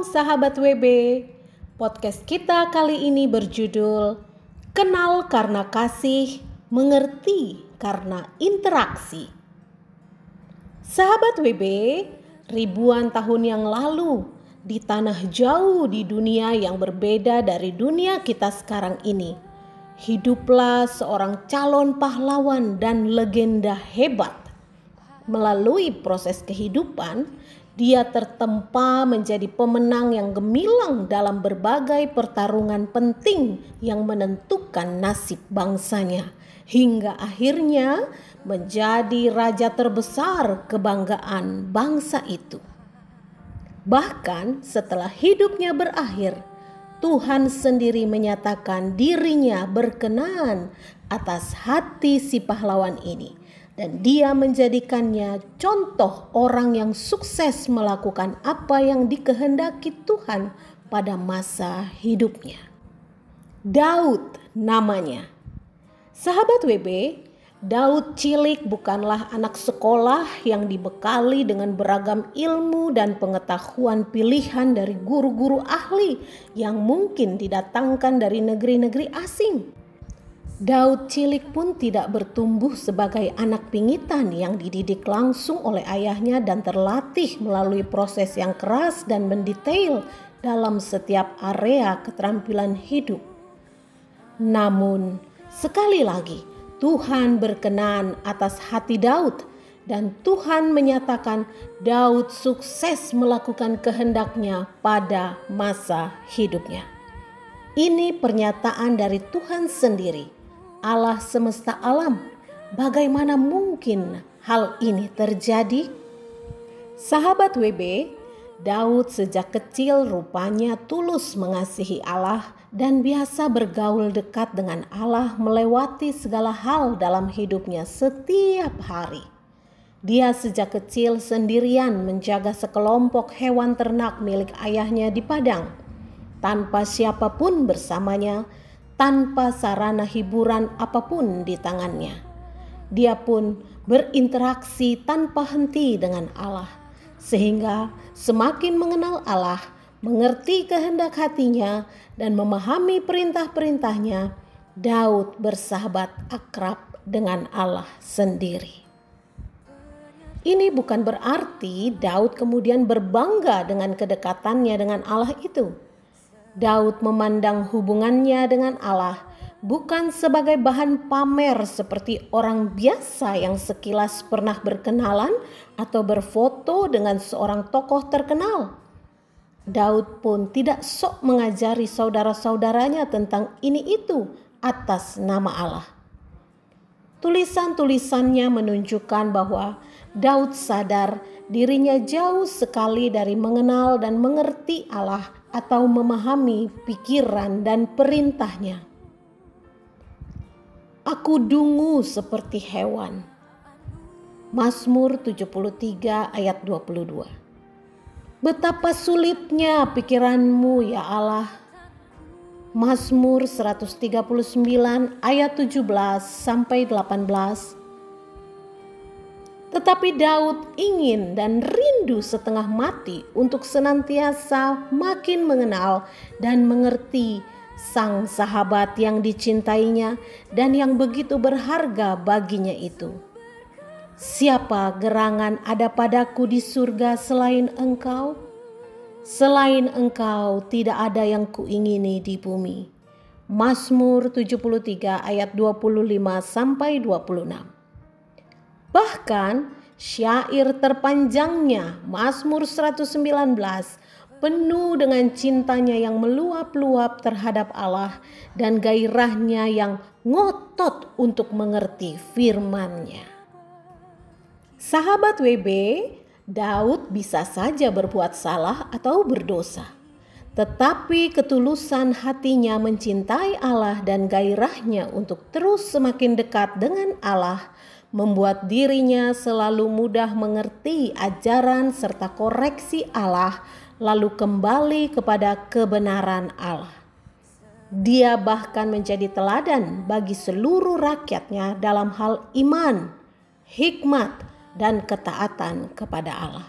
sahabat WB. Podcast kita kali ini berjudul Kenal karena kasih, mengerti karena interaksi. Sahabat WB, ribuan tahun yang lalu di tanah jauh di dunia yang berbeda dari dunia kita sekarang ini, hiduplah seorang calon pahlawan dan legenda hebat. Melalui proses kehidupan, dia tertempa menjadi pemenang yang gemilang dalam berbagai pertarungan penting yang menentukan nasib bangsanya, hingga akhirnya menjadi raja terbesar kebanggaan bangsa itu. Bahkan setelah hidupnya berakhir, Tuhan sendiri menyatakan dirinya berkenan atas hati si pahlawan ini dan dia menjadikannya contoh orang yang sukses melakukan apa yang dikehendaki Tuhan pada masa hidupnya. Daud namanya. Sahabat WB, Daud cilik bukanlah anak sekolah yang dibekali dengan beragam ilmu dan pengetahuan pilihan dari guru-guru ahli yang mungkin didatangkan dari negeri-negeri asing. Daud cilik pun tidak bertumbuh sebagai anak pingitan yang dididik langsung oleh ayahnya dan terlatih melalui proses yang keras dan mendetail dalam setiap area keterampilan hidup. Namun, sekali lagi, Tuhan berkenan atas hati Daud dan Tuhan menyatakan Daud sukses melakukan kehendaknya pada masa hidupnya. Ini pernyataan dari Tuhan sendiri Allah semesta alam. Bagaimana mungkin hal ini terjadi? Sahabat WB, Daud sejak kecil rupanya tulus mengasihi Allah dan biasa bergaul dekat dengan Allah melewati segala hal dalam hidupnya setiap hari. Dia sejak kecil sendirian menjaga sekelompok hewan ternak milik ayahnya di padang, tanpa siapa pun bersamanya tanpa sarana hiburan apa pun di tangannya. Dia pun berinteraksi tanpa henti dengan Allah, sehingga semakin mengenal Allah, mengerti kehendak hatinya, dan memahami perintah-perintahnya. Daud bersahabat akrab dengan Allah sendiri. Ini bukan berarti Daud kemudian berbangga dengan kedekatannya dengan Allah itu Daud memandang hubungannya dengan Allah bukan sebagai bahan pamer seperti orang biasa yang sekilas pernah berkenalan atau berfoto dengan seorang tokoh terkenal. Daud pun tidak sok mengajari saudara-saudaranya tentang ini itu atas nama Allah. Tulisan-tulisannya menunjukkan bahwa Daud sadar dirinya jauh sekali dari mengenal dan mengerti Allah atau memahami pikiran dan perintahnya. Aku dungu seperti hewan. Mazmur 73 ayat 22. Betapa sulitnya pikiranmu ya Allah. Mazmur 139 ayat 17 sampai 18 tetapi Daud ingin dan rindu setengah mati untuk senantiasa makin mengenal dan mengerti sang sahabat yang dicintainya dan yang begitu berharga baginya itu. Siapa gerangan ada padaku di surga selain engkau? Selain engkau tidak ada yang kuingini di bumi. Mazmur 73 ayat 25 sampai 26. Bahkan syair terpanjangnya Mazmur 119 penuh dengan cintanya yang meluap-luap terhadap Allah dan gairahnya yang ngotot untuk mengerti firman-Nya. Sahabat WB, Daud bisa saja berbuat salah atau berdosa. Tetapi ketulusan hatinya mencintai Allah dan gairahnya untuk terus semakin dekat dengan Allah membuat dirinya selalu mudah mengerti ajaran serta koreksi Allah, lalu kembali kepada kebenaran Allah. Dia bahkan menjadi teladan bagi seluruh rakyatnya dalam hal iman, hikmat, dan ketaatan kepada Allah.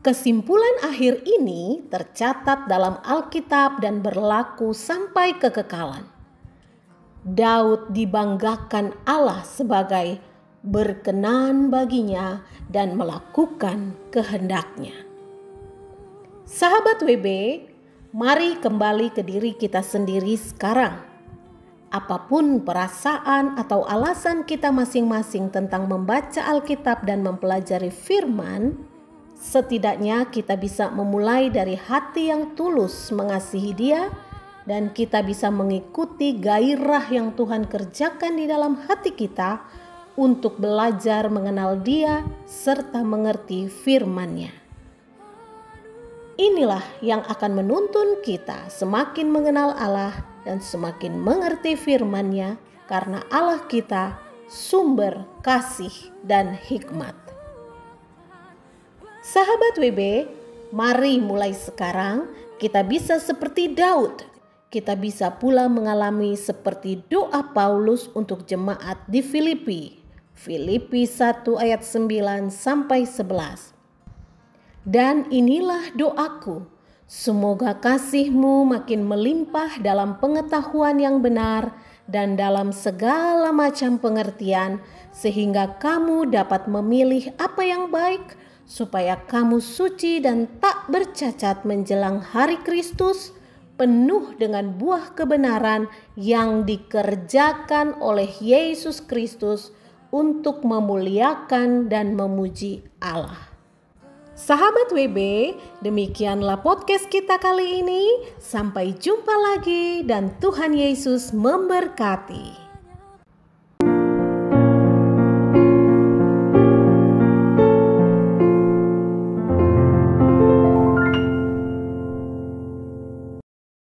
Kesimpulan akhir ini tercatat dalam Alkitab dan berlaku sampai kekekalan. Daud dibanggakan Allah sebagai berkenan baginya dan melakukan kehendaknya. Sahabat WB, mari kembali ke diri kita sendiri sekarang. Apa pun perasaan atau alasan kita masing-masing tentang membaca Alkitab dan mempelajari firman, Setidaknya kita bisa memulai dari hati yang tulus mengasihi Dia dan kita bisa mengikuti gairah yang Tuhan kerjakan di dalam hati kita untuk belajar mengenal Dia serta mengerti firman-Nya. Inilah yang akan menuntun kita semakin mengenal Allah dan semakin mengerti firman-Nya karena Allah kita sumber kasih dan hikmat. Sahabat WB, mari mulai sekarang kita bisa seperti Daud. Kita bisa pula mengalami seperti doa Paulus untuk jemaat di Filipi. Filipi 1 ayat 9 sampai 11. Dan inilah doaku, semoga kasihmu makin melimpah dalam pengetahuan yang benar dan dalam segala macam pengertian, sehingga kamu dapat memilih apa yang baik, supaya kamu suci dan tak bercacat menjelang hari Kristus, penuh dengan buah kebenaran yang dikerjakan oleh Yesus Kristus untuk memuliakan dan memuji Allah. Sahabat WB, demikianlah podcast kita kali ini. Sampai jumpa lagi, dan Tuhan Yesus memberkati.